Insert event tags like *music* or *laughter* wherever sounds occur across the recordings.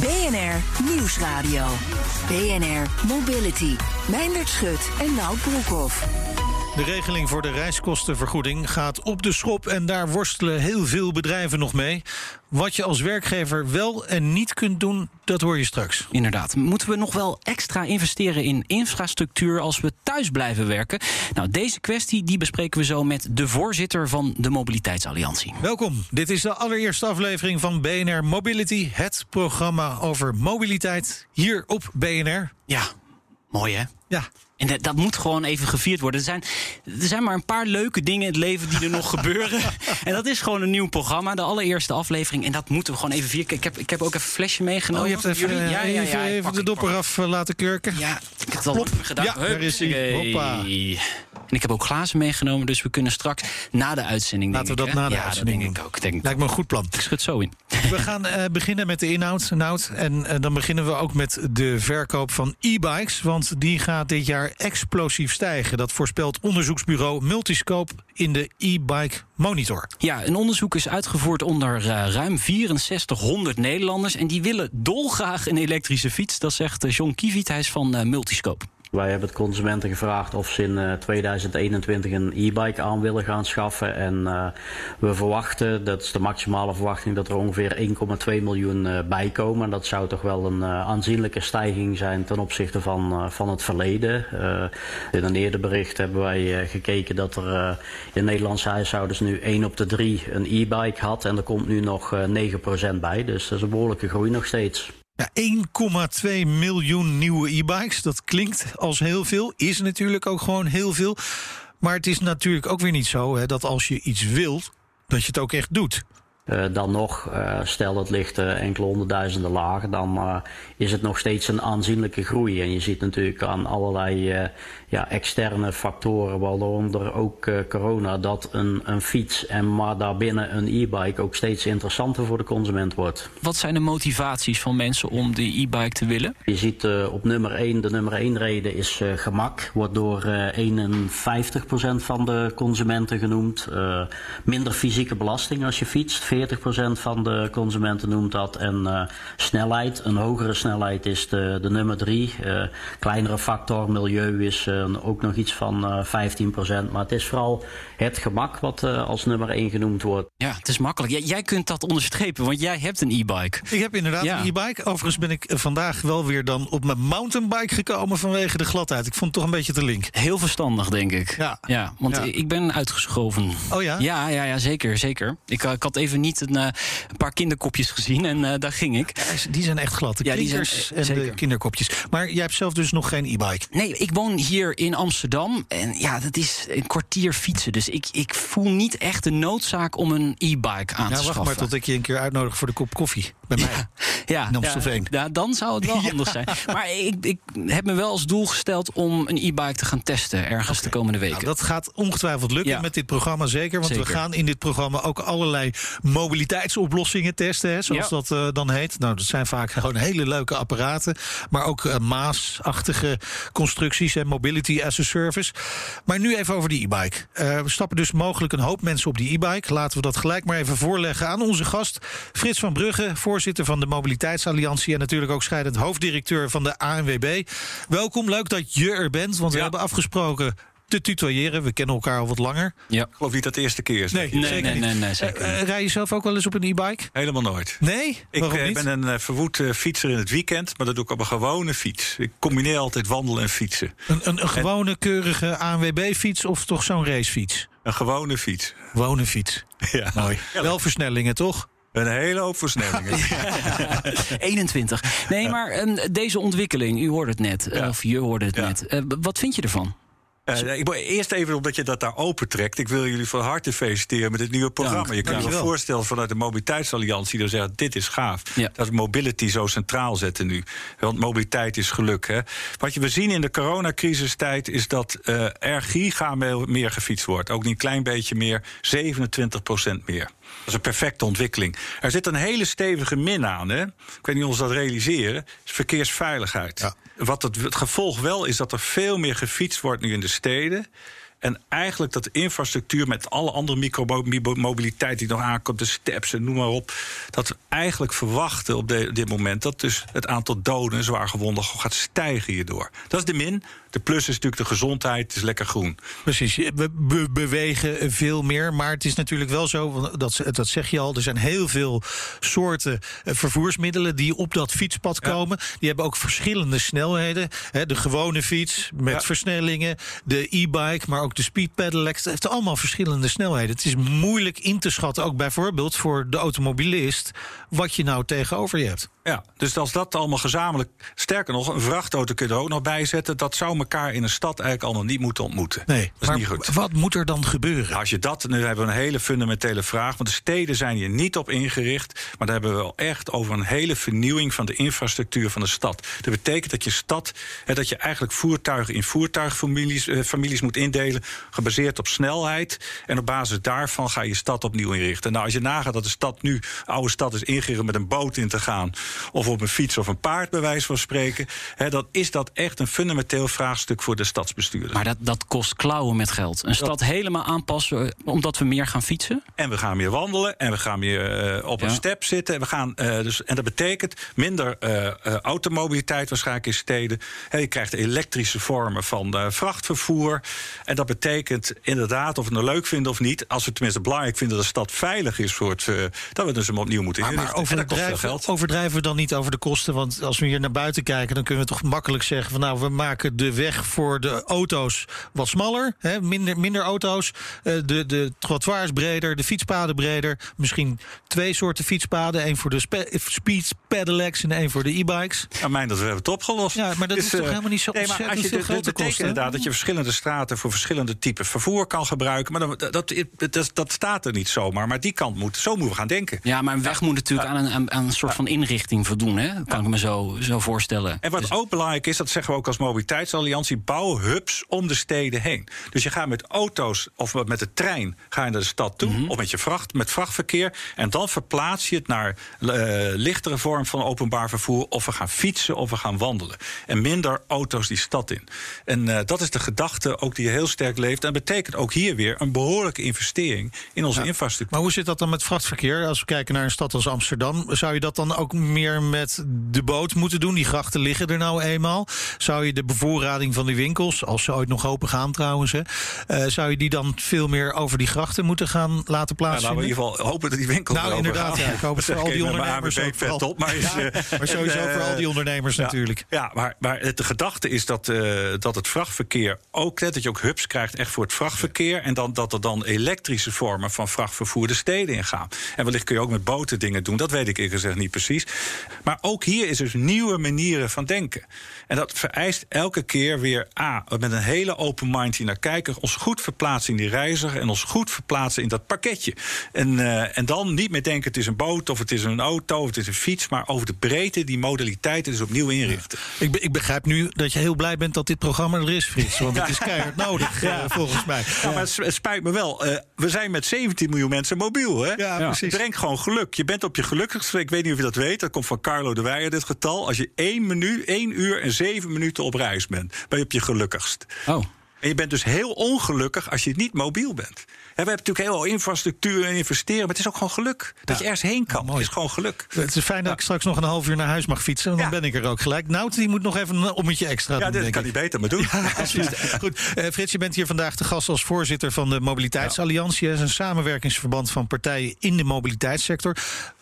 BNR Nieuwsradio. BNR Mobility. Meindert Schut en Nout Broekhoff. De regeling voor de reiskostenvergoeding gaat op de schop en daar worstelen heel veel bedrijven nog mee. Wat je als werkgever wel en niet kunt doen, dat hoor je straks. Inderdaad. Moeten we nog wel extra investeren in infrastructuur als we thuis blijven werken? Nou, deze kwestie die bespreken we zo met de voorzitter van de Mobiliteitsalliantie. Welkom. Dit is de allereerste aflevering van BNR Mobility, het programma over mobiliteit hier op BNR. Ja, mooi hè? Ja. En dat, dat, moet gewoon even gevierd worden. Er zijn, er zijn maar een paar leuke dingen in het leven die er nog *laughs* gebeuren. En dat is gewoon een nieuw programma, de allereerste aflevering. En dat moeten we gewoon even vieren. Ik heb, ik heb ook even een flesje meegenomen. Oh, je hebt even, ja, ja, ja, even, even de dopper af uh, laten kurken. Ja, ik heb het al gedaan. Ja, daar is hij. Hoppa. En ik heb ook glazen meegenomen, dus we kunnen straks na de uitzending. Laten we dat na de ja, uitzending dat denk doen. ik ook. Denk. Lijkt me een goed plan. Ik schud zo in. We gaan uh, beginnen met de inhoud, Nout. En uh, dan beginnen we ook met de verkoop van e-bikes. Want die gaat dit jaar explosief stijgen. Dat voorspelt onderzoeksbureau Multiscope in de e-bike monitor. Ja, een onderzoek is uitgevoerd onder uh, ruim 6400 Nederlanders. En die willen dolgraag een elektrische fiets. Dat zegt John Kiviet, hij is van Multiscope. Wij hebben het consumenten gevraagd of ze in uh, 2021 een e-bike aan willen gaan schaffen. En uh, we verwachten, dat is de maximale verwachting, dat er ongeveer 1,2 miljoen uh, bij komen. En dat zou toch wel een aanzienlijke stijging zijn ten opzichte van, van het verleden. in een eerder bericht hebben wij gekeken dat er in Nederlandse huishoudens nu 1 op de 3 een e-bike had. En er komt nu nog 9% bij. Dus dat is een behoorlijke groei nog steeds. Ja, 1,2 miljoen nieuwe e-bikes. Dat klinkt als heel veel. Is natuurlijk ook gewoon heel veel. Maar het is natuurlijk ook weer niet zo hè, dat als je iets wilt, dat je het ook echt doet. Uh, dan nog, uh, stel dat ligt uh, enkele honderdduizenden lager, dan is het nog steeds een aanzienlijke groei. En je ziet natuurlijk aan allerlei ja, externe factoren, waaronder ook corona, dat een, een fiets en maar daarbinnen een e-bike ook steeds interessanter voor de consument wordt. Wat zijn de motivaties van mensen om die e-bike te willen? Je ziet op nummer 1, de nummer 1 reden is gemak, wordt door 51% van de consumenten genoemd. minder fysieke belasting als je fietst. 40% van de consumenten noemt dat. En snelheid, een hogere snelheid is de, de nummer drie. Uh, kleinere factor, milieu is uh, ook nog iets van 15%. Maar het is vooral het gemak wat als nummer één genoemd wordt. Ja, het is makkelijk. J jij kunt dat onderstrepen, want jij hebt een e-bike. Ik heb inderdaad ja. een e-bike. Overigens ben ik vandaag wel weer dan op mijn mountainbike gekomen vanwege de gladheid. Ik vond het toch een beetje te link. Heel verstandig, denk ik. Ja, ja want ja. ik ben uitgeschoven. Oh ja? Ja, ja, ja zeker, zeker. Ik, ik had even niet een, een paar kinderkopjes gezien en uh, daar ging ik. Ja, die zijn echt glad, de ja, die zijn, en zeker. de kinderkopjes. Maar jij hebt zelf dus nog geen e-bike? Nee, ik woon hier in Amsterdam en ja, dat is een kwartier fietsen. Dus ik, ik voel niet echt de noodzaak om een e-bike aan ja, te wacht schaffen. maar tot ik je een keer uitnodig voor de kop koffie bij mij. Ja, ja, in Amstelveen. Ja, ja, dan zou het wel *laughs* handig zijn. Maar ik, ik heb me wel als doel gesteld om een e-bike te gaan testen ergens de komende weken. Nou, dat gaat ongetwijfeld lukken met dit programma, zeker. Want we gaan in dit programma ook allerlei mobiliteitsoplossingen testen, hè, zoals dat eh, dan heet. Nou, dat zijn vaak gewoon hele leuke apparaten. Maar ook eh, Maas-achtige constructies en mobility as a service. Maar nu even over die e-bike. Eh, we stappen dus mogelijk een hoop mensen op die e-bike. Laten we dat gelijk maar even voorleggen aan onze gast. Frits van Brugge, voorzitter van de Mobiliteitsalliantie... en natuurlijk ook scheidend hoofddirecteur van de ANWB. Welkom, leuk dat je er bent, want we hebben afgesproken te tutoyeren. We kennen elkaar al wat langer. Ja. Ik geloof niet dat het de eerste keer is. Nee, Nee, zeker nee, nee, nee, zeker Eh, niet. eh, rij je zelf ook wel eens op een e-bike? Helemaal nooit. Nee? Ik eh, niet? ben een verwoed fietser in het weekend, maar dat doe ik op een gewone fiets. Ik combineer altijd wandelen en fietsen. Een, een, een gewone keurige ANWB-fiets of toch zo'n racefiets? Een gewone fiets. Gewone fiets. *laughs* Ja. Mooi. Ja, Wel versnellingen, toch? Een hele hoop versnellingen. *laughs* 21. *laughs* Nee, maar ehm, deze ontwikkeling, u hoorde het net, Ja. of je hoorde het Ja. net. Eh, wat vind je ervan? Uh, ik eerst even omdat je dat daar opentrekt. Ik wil jullie van harte feliciteren met het nieuwe programma. Je kan je voorstellen vanuit de Mobiliteitsalliantie... dan zeggen dit is gaaf. Ja. Dat we mobility zo centraal zetten nu. Want mobiliteit is geluk. Hè? Wat je we zien in de coronacrisistijd... is dat eh er giga meer gefietst wordt. Ook niet een klein beetje meer. 27% meer. Dat is een perfecte ontwikkeling. Er zit een hele stevige min aan. Hè? Ik weet niet of we ons dat realiseren. is verkeersveiligheid. Ja. Wat het, het gevolg wel is dat er veel meer gefietst wordt nu in de steden. En eigenlijk dat de infrastructuur met alle andere micromobiliteit die nog aankomt, de steps en noem maar op. Dat we eigenlijk verwachten op de- dit moment dat dus het aantal doden en zwaargewonden gaat stijgen hierdoor. Dat is de min. De plus is natuurlijk de gezondheid, het is lekker groen. Precies, we be- bewegen veel meer. Maar het is natuurlijk wel zo, dat, dat zeg je al... er zijn heel veel soorten eh, vervoersmiddelen die op dat fietspad komen. Die hebben ook verschillende snelheden. Hè, de gewone fiets met Ja. versnellingen, de e-bike... maar ook de speed pedelec. Het heeft allemaal verschillende snelheden. Het is moeilijk in te schatten, ook bijvoorbeeld voor de automobilist... wat je nou tegenover je hebt. Ja, dus als dat allemaal gezamenlijk. Sterker nog, een vrachtauto kun je er ook nog bij zetten. Dat zou elkaar in een stad eigenlijk allemaal niet moeten ontmoeten. Nee, dat is maar niet goed. wat moet er dan gebeuren? Als je dat, nu hebben we een hele fundamentele vraag. Want de steden zijn hier niet op ingericht. Maar daar hebben we wel echt over een hele vernieuwing van de infrastructuur van de stad. Dat betekent dat je stad, hè, dat je eigenlijk voertuigen in voertuigfamilies eh, families moet indelen. Gebaseerd op snelheid. En op basis daarvan ga je je stad opnieuw inrichten. Nou, als je nagaat dat de stad nu, oude stad is ingericht met een boot in te gaan. Of op een fiets of een paard, bij wijze van spreken. Hè, dan is dat echt een fundamenteel vraagstuk voor de stadsbestuurder. Maar dat, dat kost klauwen met geld. Een stad helemaal aanpassen eh, omdat we meer gaan fietsen? En we gaan meer wandelen en we gaan meer eh, op een step zitten. En, we gaan, eh, dus, en dat betekent minder eh, eh, automobiliteit waarschijnlijk in steden. Hè, je krijgt elektrische vormen van eh, vrachtvervoer. En dat betekent inderdaad, of we het nou leuk vinden of niet... als we tenminste belangrijk vinden dat de stad veilig is... Voor het, eh, dat we dus hem opnieuw moeten Maar, maar inrichten. En dat kost veel overdrijven, geld. overdrijven we dan niet over de kosten? Want als we hier naar buiten kijken, dan kunnen we toch makkelijk zeggen: van nou, we maken de weg voor de auto's wat smaller. Hè, minder, minder auto's. Eh, de, de trottoirs breder, de fietspaden breder. Misschien twee soorten fietspaden: één voor de spe- speed pedelecs en één voor de e-bikes. Aan mij dat we hebben het opgelost. Ja, maar dat is toch eh, helemaal niet zo nee, maar als je veel de- betekent kosten. inderdaad dat je verschillende straten voor verschillende typen vervoer kan gebruiken. Maar dat, dat, dat, dat, dat staat er niet zomaar. Maar die kant moet, zo moeten we gaan denken. Ja, maar een weg moet natuurlijk aan, een, aan, aan een soort van inrichting voldoen. Hè? Dat kan ik me zo, zo voorstellen. En wat Dus- ook belangrijk is, dat zeggen we ook als mobiliteitsalliantie, bouw hubs om de steden heen. Dus je gaat met auto's of met de trein ga je naar de stad toe, Mhm. of met je vracht, met vrachtverkeer. En dan verplaats je het naar eh, lichtere vorm van openbaar vervoer. Of we gaan fietsen of we gaan wandelen. En minder auto's die stad in. En eh, dat is de gedachte ook die heel sterk leeft. En betekent ook hier weer een behoorlijke investering in onze infrastructuur. Maar hoe zit dat dan met vrachtverkeer? Als we kijken naar een stad als Amsterdam, zou je dat dan ook meer met de boot moeten doen? Die grachten liggen er nou eenmaal. Zou je de bevoorrading van die winkels, als ze ooit nog open gaan trouwens, hè, eh, zou je die dan veel meer over die grachten moeten gaan laten Ja, plaatsvinden? we in ieder geval hopen dat die winkels Nou, inderdaad, gaan. ja. Ik hoop het Dat voor al die ondernemers ook vet op, maar, is, Ja, eh, maar *laughs* sowieso en, voor al eh, die ondernemers natuurlijk. Ja, maar, maar het- de gedachte is dat, eh, dat het vrachtverkeer ook, hè, dat je ook hubs krijgt echt voor het vrachtverkeer. En dan, dat er dan elektrische vormen van vrachtvervoer de steden ingaan. En wellicht kun je ook met boten dingen doen. Dat weet ik eerlijk gezegd niet precies. Maar ook hier is dus nieuwe manieren van denken. En dat vereist elke keer weer A, met een hele open mind hier naar kijken. Ons goed verplaatsen in die reiziger. En ons goed verplaatsen in dat pakketje. En, eh, en dan niet meer denken: het is een boot of het is een auto of het is een fiets. Maar over de breedte, die modaliteiten dus opnieuw inrichten. Ik, ik begrijp nu dat je heel blij bent dat dit programma er is, Frits. Want het is keihard nodig, eh, volgens mij. Ja, maar het, het spijt me wel. Eh, we zijn met 17 miljoen mensen mobiel. Hè? Ja, precies. Het brengt gewoon geluk. Je bent op je gelukkigste. Ik weet niet of je dat weet. Dat komt van Carlo de Weijer, dit getal. Als je 1 minuut, 1 uur en 7 minuten op reis bent, ben je op je gelukkigst. Oh. En je bent dus heel ongelukkig als je niet mobiel bent. En we hebben natuurlijk heel veel infrastructuur en investeren. Maar het is ook gewoon geluk. Dat je ergens heen kan. mooi. Het is gewoon geluk. Het is fijn dat ik straks nog een half uur naar huis mag fietsen. Want dan Ja. ben ik er ook gelijk. Nou, die moet nog even een ommetje extra Ja, doen, dit denk kan hij beter maar doen. Goed, eh, Frits, je bent hier vandaag de gast als voorzitter van de Mobiliteitsalliantie. Dat is een samenwerkingsverband van partijen in de mobiliteitssector.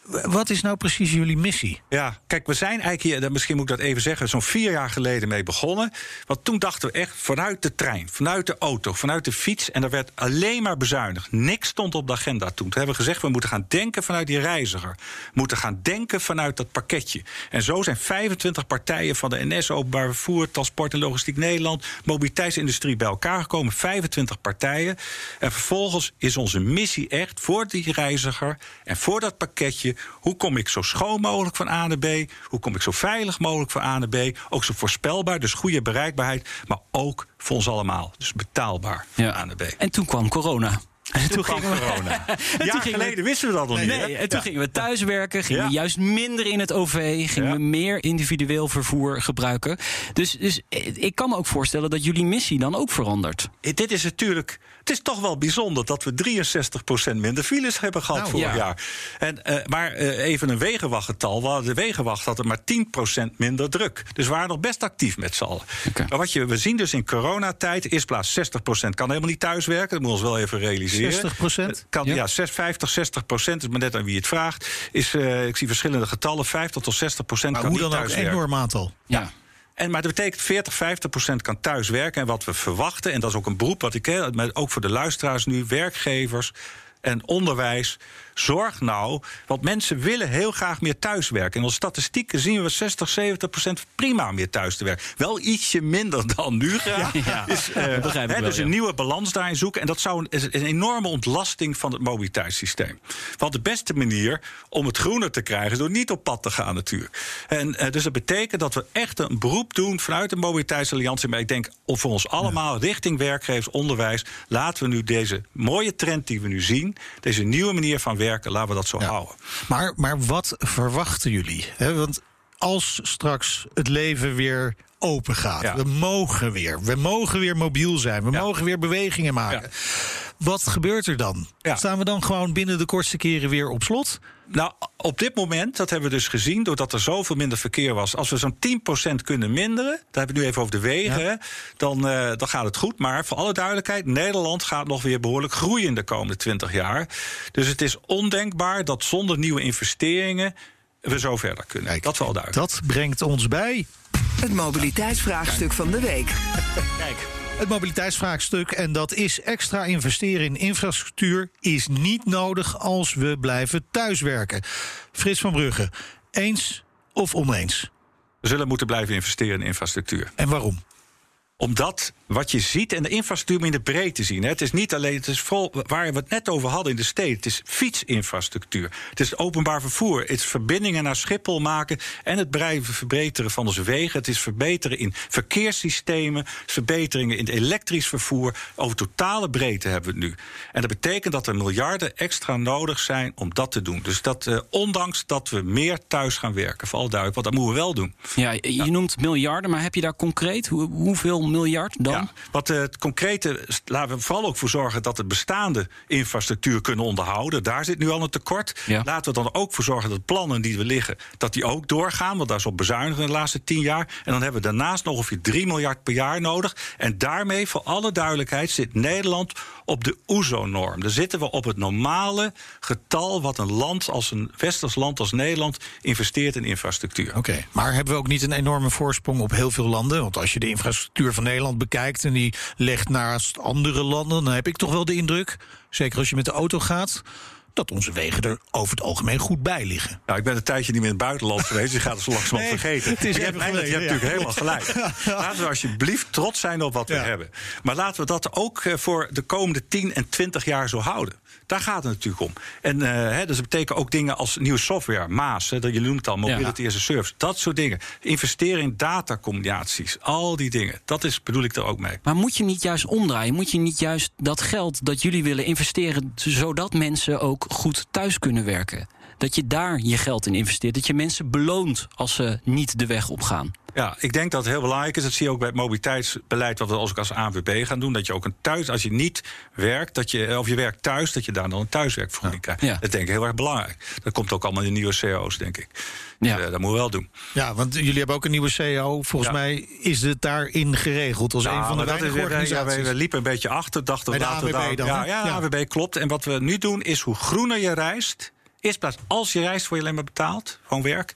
Wat is nou precies jullie missie? Ja, kijk, we zijn eigenlijk hier, misschien moet ik dat even zeggen, zo'n vier jaar geleden mee begonnen. Want toen dachten we echt vanuit de trein, vanuit de auto, vanuit de fiets. En er werd alleen maar bezuinigd. Niks stond op de agenda toen. Toen hebben we gezegd, we moeten gaan denken vanuit die reiziger. We moeten gaan denken vanuit dat pakketje. En zo zijn 25 partijen van de NS, Openbaar Vervoer, Transport en Logistiek Nederland, mobiliteitsindustrie bij elkaar gekomen. 25 partijen. En vervolgens is onze missie echt voor die reiziger en voor dat pakketje hoe kom ik zo schoon mogelijk van A naar B? Hoe kom ik zo veilig mogelijk van A naar B? Ook zo voorspelbaar, dus goede bereikbaarheid, maar ook voor ons allemaal. Dus betaalbaar van A naar B. En toen kwam corona. En toen, *laughs* gingen we corona. Jaar geleden wisten we dat nog nee, niet. Nee, en toen gingen we thuiswerken, gingen we juist minder in het OV, gingen we meer individueel vervoer gebruiken. Dus, dus ik kan me ook voorstellen dat jullie missie dan ook verandert. Dit is natuurlijk. Het is toch wel bijzonder dat we 63% minder files hebben gehad Nou, vorig ja. jaar. En, eh, maar eh, even een wegenwachtgetal. We hadden de wegenwacht had er maar 10% minder druk. Dus we waren nog best actief met z'n allen. Maar wat je, we zien dus in coronatijd, eerst plaats 60% kan helemaal niet thuiswerken. Dat moeten we ons wel even realiseren. 60%? Kan, Ja. ja, 6, 50, 60 procent, is maar net aan wie het vraagt. Is, eh, ik zie verschillende getallen, 50 tot 60 procent Maar kan hoe niet dan ook, een enorm aantal. Ja. En, maar dat betekent 40, 50 procent kan thuiswerken. En wat we verwachten, en dat is ook een beroep wat ik maar ook voor de luisteraars nu, werkgevers en onderwijs. Zorg nou, want mensen willen heel graag meer thuiswerken. In onze statistieken zien we 60, 70 procent prima meer thuis te werken. Wel ietsje minder dan nu graag. *laughs* Ja, Is, eh, dat begrijp ik hè, wel, dus een nieuwe balans daarin zoeken. En dat zou een, een enorme ontlasting van het mobiliteitssysteem. Want de beste manier om het groener te krijgen is door niet op pad te gaan natuurlijk. En eh, dus dat betekent dat we echt een beroep doen vanuit de mobiliteitsalliantie. Maar ik denk voor ons allemaal richting werkgevers, onderwijs. Laten we nu deze mooie trend die we nu zien, deze nieuwe manier van werken, laten we dat zo Ja. houden. Maar, maar wat verwachten jullie? want als straks het leven weer open gaat, Ja. we mogen weer, we mogen weer mobiel zijn, we Ja. mogen weer bewegingen maken. Ja. Wat gebeurt er dan? Ja. Staan we dan gewoon binnen de kortste keren weer op slot? Nou, op dit moment, dat hebben we dus gezien, doordat er zoveel minder verkeer was. Als we zo'n 10% kunnen minderen, daar hebben we het nu even over de wegen, Ja. dan, eh, dan gaat het goed. Maar voor alle duidelijkheid, Nederland gaat nog weer behoorlijk groeien de komende 20 jaar. Dus het is ondenkbaar dat zonder nieuwe investeringen we zo verder kunnen. Kijk, dat wel duidelijk. Dat brengt ons bij Het mobiliteitsvraagstuk van de week. Kijk, het mobiliteitsvraagstuk. En dat is extra investeren in infrastructuur is niet nodig als we blijven thuiswerken. Frits van Brugge, eens of oneens? we zullen moeten blijven investeren in infrastructuur. En waarom? Omdat wat je ziet, en de infrastructuur in de breedte zien. Hè. Het is niet alleen, het is vol, waar we het net over hadden in de steden. Het is fietsinfrastructuur. Het is openbaar vervoer. Het is verbindingen naar Schiphol maken. En het verbeteren van onze wegen. Het is verbeteren in verkeerssystemen. Verbeteringen in het elektrisch vervoer. Over totale breedte hebben we het nu. En dat betekent dat er miljarden extra nodig zijn om dat te doen. Dus dat, eh, ondanks dat we meer thuis gaan werken, vooral duidelijk, want dat moeten we wel doen. Ja, je noemt miljarden, maar heb je daar concreet hoe, hoeveel miljard dan? Ja, wat het concrete, laten we vooral ook voor zorgen dat de bestaande infrastructuur kunnen onderhouden. Daar zit nu al een tekort. Ja. Laten we dan ook voor zorgen dat plannen die er liggen, dat die ook doorgaan. Want daar is op bezuinigen de laatste tien jaar. En dan hebben we daarnaast nog ongeveer 3 miljard per jaar nodig. En daarmee, voor alle duidelijkheid, zit Nederland op de OESO-norm. Daar zitten we op het normale getal wat een land als een westers land als Nederland investeert in infrastructuur. Oké, maar hebben we ook niet een enorme voorsprong op heel veel landen? Want als je de infrastructuur van Nederland bekijkt en die legt naast andere landen, dan heb ik toch wel de indruk, zeker als je met de auto gaat, dat onze wegen er over het algemeen goed bij liggen. Nou, ik ben een tijdje niet meer in het buitenland geweest. Dus ik ga het zo langzamerhand Nee, vergeten. het is je hebt, je hebt natuurlijk helemaal gelijk. *laughs* Laten we alsjeblieft trots zijn op wat we hebben. Maar laten we dat ook eh, voor de komende 10 en 20 jaar zo houden. Daar gaat het natuurlijk om. En eh, hè, dus dat betekent ook dingen als nieuwe software, Maas, hè, dat je noemt al, mobility as a service, dat soort dingen. Investeren in datacombinaties, al die dingen. Dat is, bedoel ik er ook mee. Maar moet je niet juist omdraaien? Moet je niet juist dat geld dat jullie willen investeren, zodat mensen ook goed thuis kunnen werken? Dat je daar je geld in investeert. Dat je mensen beloont als ze niet de weg opgaan. Ja, ik denk dat het heel belangrijk is. Dat zie je ook bij het mobiliteitsbeleid, wat we als, als ANWB gaan doen. Dat je ook een thuis, als je niet werkt, dat je, of je werkt thuis, dat je daar dan een thuiswerkvergoeding krijgt. Ja. Dat denk ik heel erg belangrijk. Dat komt ook allemaal in de nieuwe CO's, denk ik. Ja. Dus, eh, dat moeten we wel doen. Ja, want jullie hebben ook een nieuwe CEO. Volgens Ja. mij is het daarin geregeld als een van de dat weinige ja, organisaties. we, we liepen een beetje achter, dachten we dan, Ja, hè? ja, Ja. ANWB klopt. En wat we nu doen is hoe groener je reist, Eerst plaats, als je reist, word je alleen maar betaald, gewoon werk.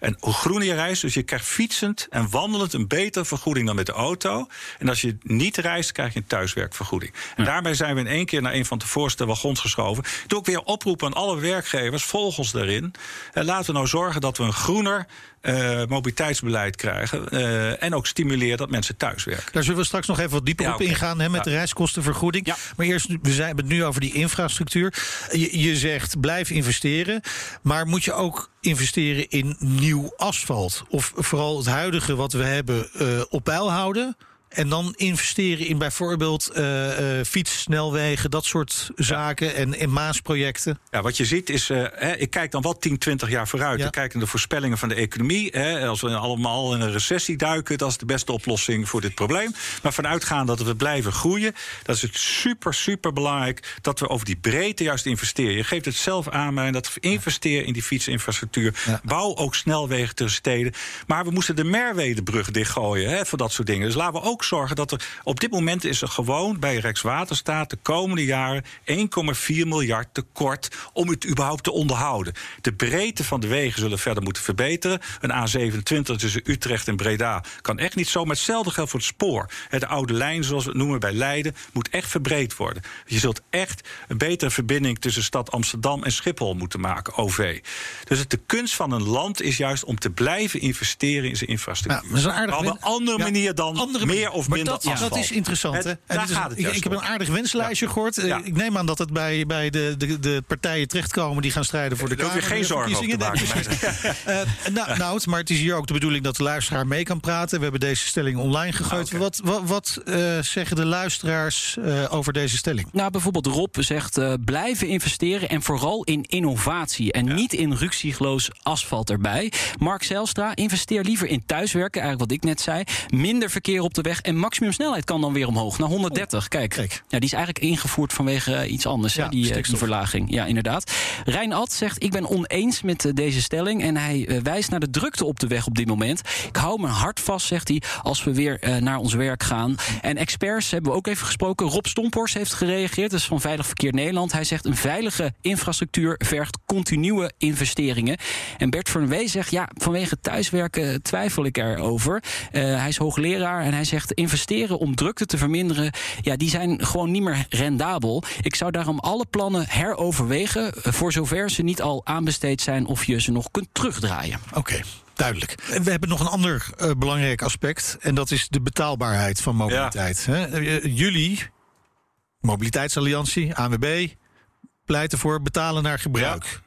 En hoe groener je reist, dus je krijgt fietsend en wandelend een betere vergoeding dan met de auto. En als je niet reist, krijg je een thuiswerkvergoeding. En daarbij zijn we in één keer naar een van de voorste wagons geschoven. Doe ook weer oproep aan alle werkgevers, volg ons daarin. En laten we nou zorgen dat we een groener uh, mobiliteitsbeleid krijgen. Uh, en ook stimuleren dat mensen thuiswerken. Daar zullen we straks nog even wat dieper Ja, op ingaan hè, met Ja. de reiskostenvergoeding. Maar eerst, we zijn het nu over die infrastructuur. Je, je zegt blijf investeren. Maar moet je ook investeren in nieuw asfalt? Of vooral het huidige wat we hebben eh, op peil houden? En dan investeren in bijvoorbeeld eh, eh, fietssnelwegen, dat soort zaken en, en Maasprojecten. Ja, wat je ziet is, eh, hè, ik kijk dan wel 10, 20 jaar vooruit. Ja. Ik kijk naar de voorspellingen van de economie. Hè, als we allemaal in een recessie duiken, dat is de beste oplossing voor dit probleem. Maar vanuitgaan dat we blijven groeien, dat is het super, super belangrijk dat we over die breedte juist investeren. Je geeft het zelf aan, maar dat we investeren in die fietsinfrastructuur. Ja. Bouw ook snelwegen tussen steden. Maar we moesten de Merwedebrug dichtgooien hè, voor dat soort dingen. Dus laten we ook zorgen dat er. Op dit moment is er gewoon bij Rijkswaterstaat de komende jaren 1,4 miljard tekort om het überhaupt te onderhouden. De breedte van de wegen zullen verder moeten verbeteren. Een A27 tussen Utrecht en Breda kan echt niet zo. Maar hetzelfde geldt voor het spoor. De oude lijn, zoals we het noemen bij Leiden, moet echt verbreed worden. Je zult echt een betere verbinding tussen stad Amsterdam en Schiphol moeten maken, OV. Dus het, de kunst van een land is juist om te blijven investeren in zijn infrastructuur. Ja, dat is een aardig op een andere manier dan andere meer. Of Maar minder dat, dat is interessant. Het- Hè? En daar het is- gaat het ik, juist ik heb een aardig wenslijstje gehoord. Eh, Ja. Ik neem aan dat het bij, bij de, de, de partijen terechtkomen die gaan strijden voor de Daar hoef je Kamer- geen zorgen over maken. *laughs* Eh, nou, Nout, maar het is hier ook de bedoeling dat de luisteraar mee kan praten. We hebben deze stelling online gegooid. Oké. Wat, wat, wat eh, zeggen de luisteraars eh, over deze stelling? Nou, bijvoorbeeld Rob zegt eh, blijven investeren en vooral in innovatie en niet in ruksigloos asfalt erbij. Mark Zelstra, investeer liever in thuiswerken, eigenlijk wat ik net zei. Minder verkeer op de weg en maximumsnelheid kan dan weer omhoog naar 130. Kijk, Kijk. Ja, die is eigenlijk ingevoerd vanwege eh, iets anders, hè, Ja, die, eh, die verlaging. Ja, inderdaad. Rijn Ad zegt, ik ben oneens met eh, deze stelling en hij wijst naar de drukte op de weg op dit moment. Ik hou mijn hart vast, zegt hij, als we weer naar ons werk gaan. En experts hebben we ook even gesproken. Rob Stompors heeft gereageerd, dat is van Veilig Verkeer Nederland. Hij zegt, een veilige infrastructuur vergt continue investeringen. En Bert van Wee zegt, ja, vanwege thuiswerken twijfel ik erover. Eh, hij is hoogleraar en hij zegt, investeren om drukte te verminderen, ja, die zijn gewoon niet meer rendabel. Ik zou daarom alle plannen heroverwegen, eh, voor zover ze niet al aanbesteed zijn of je ze nog kunt terugdraaien. Oké. Duidelijk. En We hebben nog een ander eh, belangrijk aspect. En dat is de betaalbaarheid van mobiliteit. Hè? Eh, jullie, Mobiliteitsalliantie, ANWB, pleiten voor betalen naar gebruik.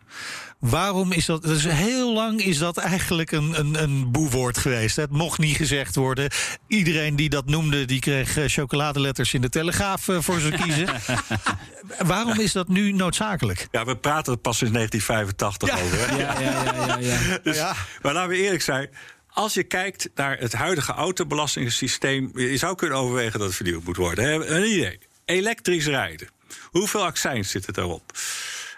Waarom is dat? Dus heel lang is dat eigenlijk een, een, een boewoord geweest. Het mocht niet gezegd worden. Iedereen die dat noemde, die kreeg eh, chocoladeletters in de telegraaf eh, voor zijn kiezen. *laughs* Waarom is dat nu noodzakelijk? Ja, we praten er pas sinds 1985 Ja. over. Hè? Ja, ja, ja, ja, ja. *laughs* Dus, Ja. Maar laten we eerlijk zijn. Als je kijkt naar het huidige autobelastingssysteem... je zou kunnen overwegen dat het vernieuwd moet worden. Hè? Een idee. Elektrisch rijden. Hoeveel accijns zit het erop?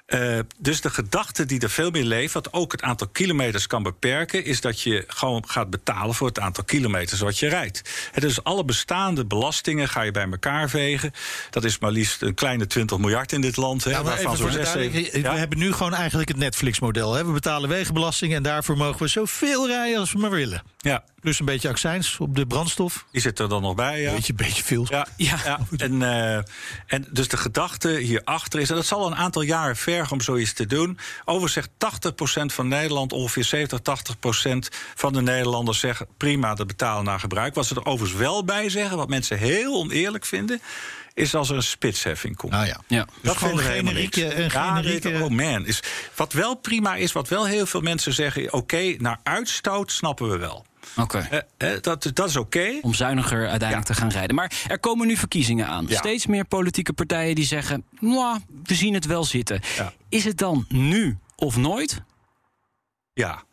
Eh, dus de gedachte die er veel meer leeft, wat ook het aantal kilometers kan beperken, is dat je gewoon gaat betalen voor het aantal kilometers wat je rijdt. Hè, dus alle bestaande belastingen ga je bij elkaar vegen. Dat is maar liefst een kleine 20 miljard in dit land. Hè, waarvan zo'n We Ja? hebben nu gewoon eigenlijk het Netflix-model. We betalen wegenbelasting en daarvoor mogen we zoveel rijden als we maar willen. ja, Plus een beetje accijns op de brandstof. die zit er dan nog bij. Ja. Beetje, beetje veel. Ja, Ja. ja. En, eh, en dus de gedachte hierachter is, en dat zal een aantal jaren vergen om zoiets te doen. Overigens zegt 80% van Nederland, ongeveer 70, 80% van de Nederlanders zeggen prima dat betalen naar gebruik. Wat ze er overigens wel bij zeggen, wat mensen heel oneerlijk vinden, is als er een spitsheffing komt. Nou ja. Ja. Dus gewoon vinden we helemaal generieke, niks. Ja, generieke- oh man. Is, wat wel prima is, wat wel heel veel mensen zeggen... oké, naar uitstoot snappen we wel. Oké. Eh, eh, dat, dat is oké. om zuiniger uiteindelijk te gaan rijden. Maar er komen nu verkiezingen aan. Ja. Steeds meer politieke partijen die zeggen... "Mwah, we zien het wel zitten. Ja. Is het dan nu of nooit? Ja.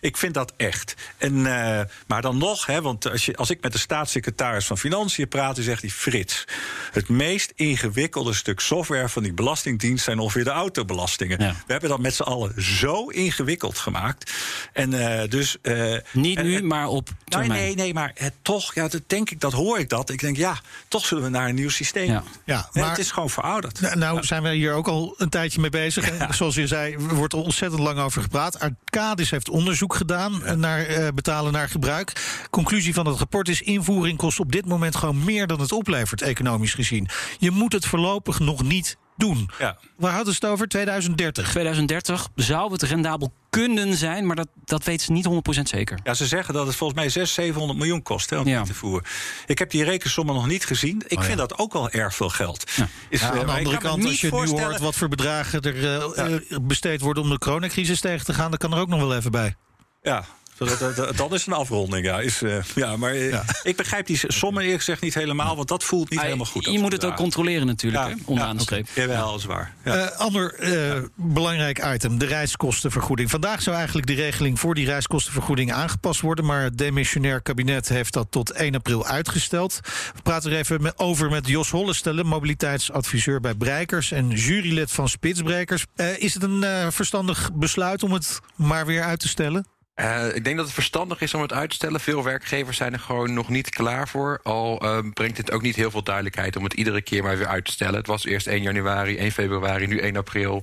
Ik vind dat echt. En, eh, maar dan nog, hè, want als, je, als ik met de staatssecretaris van Financiën praat, dan zegt hij: Frits, het meest ingewikkelde stuk software van die Belastingdienst zijn ongeveer de autobelastingen. Ja. We hebben dat met z'n allen zo ingewikkeld gemaakt. En eh, dus. eh, Niet en- nu, en- maar op Nee, termijn. nee, nee, maar het, toch, ja, dat denk ik, dat hoor ik dat. Ik denk, ja, toch zullen we naar een nieuw systeem. Ja. Ja, Nee, maar- het is gewoon verouderd. Nou, nou zijn we hier ook al een tijdje mee bezig. En Zoals je zei, er wordt er ontzettend lang over gepraat. Arcadis heeft onderzoek gedaan naar eh, betalen naar gebruik. Conclusie van het rapport is: invoering kost op dit moment gewoon meer dan het oplevert, economisch gezien. Je moet het voorlopig nog niet doen. Ja. Waar hadden ze het over? 2030. 2030 zou het rendabel kunnen zijn, maar dat, dat weten ze niet 100% zeker. Ja, ze zeggen dat het volgens mij 600, 700 miljoen kost hè, om Ja. te voeren. Ik heb die rekensommen nog niet gezien. Ik Oh, vind ja. dat ook wel erg veel geld. Ja. Is, Ja, eh, aan de andere kant, als je nu voorstellen- hoort wat voor bedragen er eh, eh, besteed worden om de coronacrisis tegen te gaan, dan kan er ook nog wel even bij. Ja, dat, dat, dat, dat is een afronding. Ja, is, eh, ja maar eh, Ja. ik begrijp die sommen eerlijk gezegd niet helemaal, want dat voelt niet Ah, helemaal goed. je moet het ook controleren natuurlijk, Ja, hè, onderaan ja, de streep. oké. Jawel, dat is waar. Ja. Eh, ander eh, belangrijk item, de reiskostenvergoeding. Vandaag zou eigenlijk de regeling voor die reiskostenvergoeding aangepast worden. Maar het demissionair kabinet heeft dat tot 1 april uitgesteld. We praten er even met- over met Jos Hollestelle, mobiliteitsadviseur bij Breikers en jurylid van Spitsbrekers. Eh, is het een verstandig besluit om het maar weer uit te stellen? Eh, ik denk dat het verstandig is om het uit te stellen. Veel werkgevers zijn er gewoon nog niet klaar voor. Al eh, brengt het ook niet heel veel duidelijkheid om het iedere keer maar weer uit te stellen. Het was eerst 1 januari, 1 februari, nu 1 april.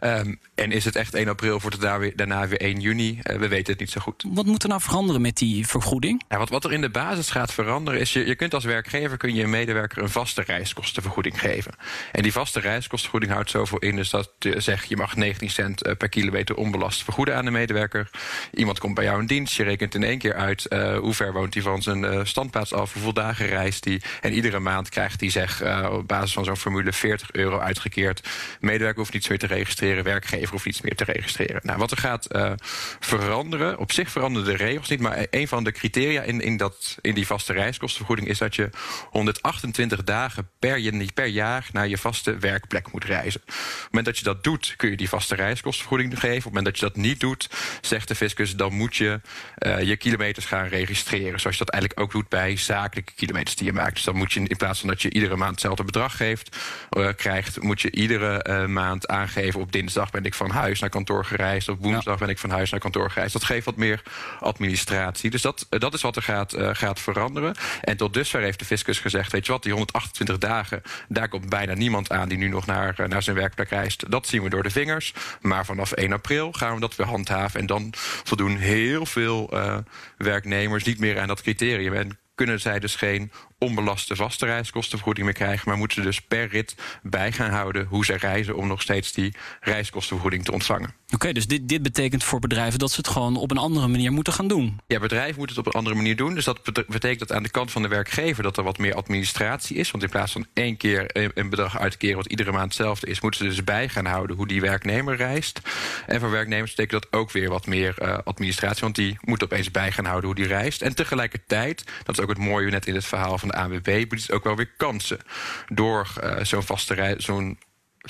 Ehm, en is het echt 1 april, wordt het daar weer, daarna weer 1 juni? Eh, we weten het niet zo goed. Wat moet er nou veranderen met die vergoeding? Ja, wat, wat er in de basis gaat veranderen is... Je, je kunt als werkgever kun je een medewerker een vaste reiskostenvergoeding geven. En die vaste reiskostenvergoeding houdt zoveel in... dus dat je zegt je mag 19 cent per kilometer onbelast vergoeden aan de medewerker. Iemand komt bij jou in dienst, je rekent in één keer uit... eh, hoe ver woont hij van zijn eh, standplaats af, hoeveel dagen reist hij... en iedere maand krijgt hij zeg eh, op basis van zo'n formule 40 euro uitgekeerd. Medewerker hoeft niets meer te registreren, werkgever hoeft niets meer te registreren. Nou, wat er gaat veranderen, op zich veranderen de regels niet... maar een van de criteria in, in, dat, in die vaste reiskostenvergoeding... is dat je 128 dagen per, per jaar naar je vaste werkplek moet reizen. Op het moment dat je dat doet, kun je die vaste reiskostenvergoeding geven. Op het moment dat je dat niet doet, zegt de fiscus... dan moet je eh, je kilometers gaan registreren. Zoals je dat eigenlijk ook doet bij zakelijke kilometers die je maakt. Dus dan moet je in plaats van dat je iedere maand hetzelfde bedrag geeft, eh, krijgt... moet je iedere eh, maand aangeven... op dinsdag ben ik van huis naar kantoor gereisd... op woensdag ben ik van huis naar kantoor gereisd. Dat geeft wat meer administratie. Dus dat, dat is wat er gaat, gaat veranderen. En tot dusver heeft de fiscus gezegd... weet je wat, die 128 dagen, daar komt bijna niemand aan... die nu nog naar, naar zijn werkplek reist. Dat zien we door de vingers. Maar vanaf 1 april gaan we dat weer handhaven. En dan voldoen heel veel eh, werknemers niet meer aan dat criterium... En kunnen zij dus geen onbelaste vaste reiskostenvergoeding meer krijgen... maar moeten ze dus per rit bij gaan houden hoe ze reizen... om nog steeds die reiskostenvergoeding te ontvangen. Oké, dus dit, dit betekent voor bedrijven dat ze het gewoon op een andere manier moeten gaan doen. Ja, bedrijven moeten het op een andere manier doen. Dus dat bet- betekent dat aan de kant van de werkgever... dat er wat meer administratie is. Want in plaats van één keer een bedrag uit te keren... wat iedere maand hetzelfde is... moeten ze dus bij gaan houden hoe die werknemer reist. En voor werknemers betekent dat ook weer wat meer eh, administratie... want die moeten opeens bij gaan houden hoe die reist. En tegelijkertijd, dat is ook het mooie net in het verhaal van de ANWB... biedt ook wel weer kansen. Door eh, zo'n vaste rei- zo'n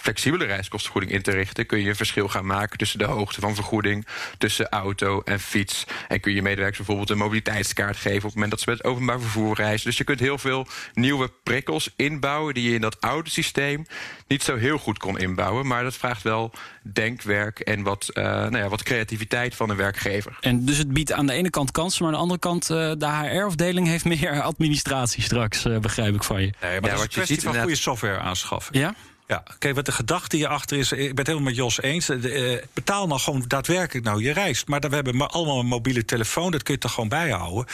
flexibele reiskostenvergoeding in te richten... kun je een verschil gaan maken tussen de hoogte van vergoeding... tussen auto en fiets. En kun je medewerkers bijvoorbeeld een mobiliteitskaart geven... op het moment dat ze met het openbaar vervoer reizen. Dus je kunt heel veel nieuwe prikkels inbouwen... die je in dat oude systeem niet zo heel goed kon inbouwen. Maar dat vraagt wel denkwerk en wat, eh, nou ja, wat creativiteit van een werkgever. En dus het biedt aan de ene kant kansen, maar aan de andere kant eh, de HR-afdeling heeft *laughs* meer administratie straks, eh, begrijp ik van je. Nee, maar Ja, dat is wat een je ziet van goede software aanschaffen. Ja? Ja, kijk, wat de gedachte hierachter is, ik ben het helemaal met Jos eens. De, eh, betaal nou gewoon daadwerkelijk nou je reist. Maar dan, we hebben maar allemaal een mobiele telefoon, dat kun je toch gewoon bijhouden.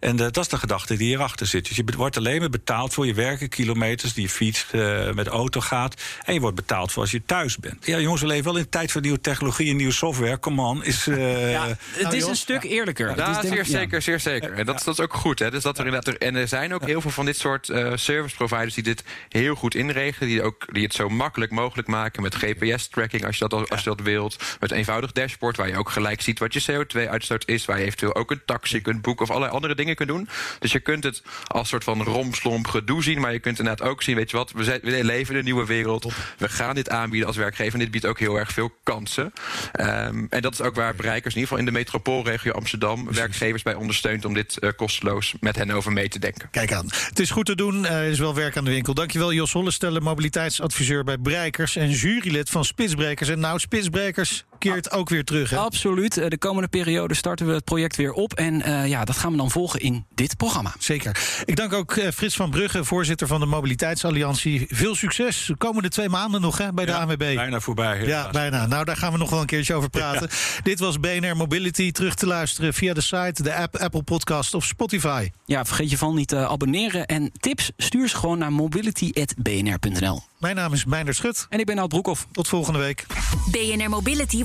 En eh, dat is de gedachte die hierachter zit. Dus je wordt alleen maar betaald voor je werken, kilometers die je fietst, eh, met de auto gaat. En je wordt betaald voor als je thuis bent. Ja, jongens, we leven wel in de tijd van nieuwe technologie en nieuwe software. Come on, is. eh, *laughs* Ja, het is een stuk eerlijker. Ja, is denk- zeer ja. zeker, zeer zeker. En dat, dat is ook goed. Hè? Dus dat er inderdaad, er- en er zijn ook heel veel van dit soort eh, service providers die dit heel goed inregelen, die, ook, die het zo makkelijk mogelijk maken met GPS-tracking als je, dat, als je dat wilt. Met een eenvoudig dashboard waar je ook gelijk ziet wat je CO2-uitstoot is. Waar je eventueel ook een taxi kunt boeken of allerlei andere dingen kunt doen. Dus je kunt het als soort van romslomp gedoe zien. Maar je kunt inderdaad ook zien, weet je wat, we, zijn, we leven in een nieuwe wereld. We gaan dit aanbieden als werkgever. En dit biedt ook heel erg veel kansen. Um, en dat is ook waar bereikers, in ieder geval in de metropoolregio Amsterdam, werkgevers bij ondersteunt om dit uh, kosteloos met hen over mee te denken. Kijk aan. Het is goed te doen. Uh, er is wel werk aan de winkel. Dankjewel Jos Hollestelle, mobiliteitsadviseur bij Breikers en jurylid van Spitsbrekers. En nou, Spitsbrekers keert ook weer terug. Hè? Absoluut. Eh, de komende periode starten we het project weer op. En uh, ja, dat gaan we dan volgen in dit programma. Zeker. Ik dank ook uh, Frits van Brugge, voorzitter van de Mobiliteitsalliantie. Veel succes. De komende twee maanden nog hè, bij de ja, ANWB. Bijna voorbij. Helaas. Ja, bijna. Nou, daar gaan we nog wel een keertje over praten. Ja. Dit was BNR Mobility. Terug te luisteren via de site, de app, Apple Podcast of Spotify. Ja, vergeet je van niet te abonneren. En tips, stuur ze gewoon naar mobility.bnr.nl. Mijn naam is Meijner Schut. En ik ben Al Broekhoff. Tot volgende week. BNR Mobility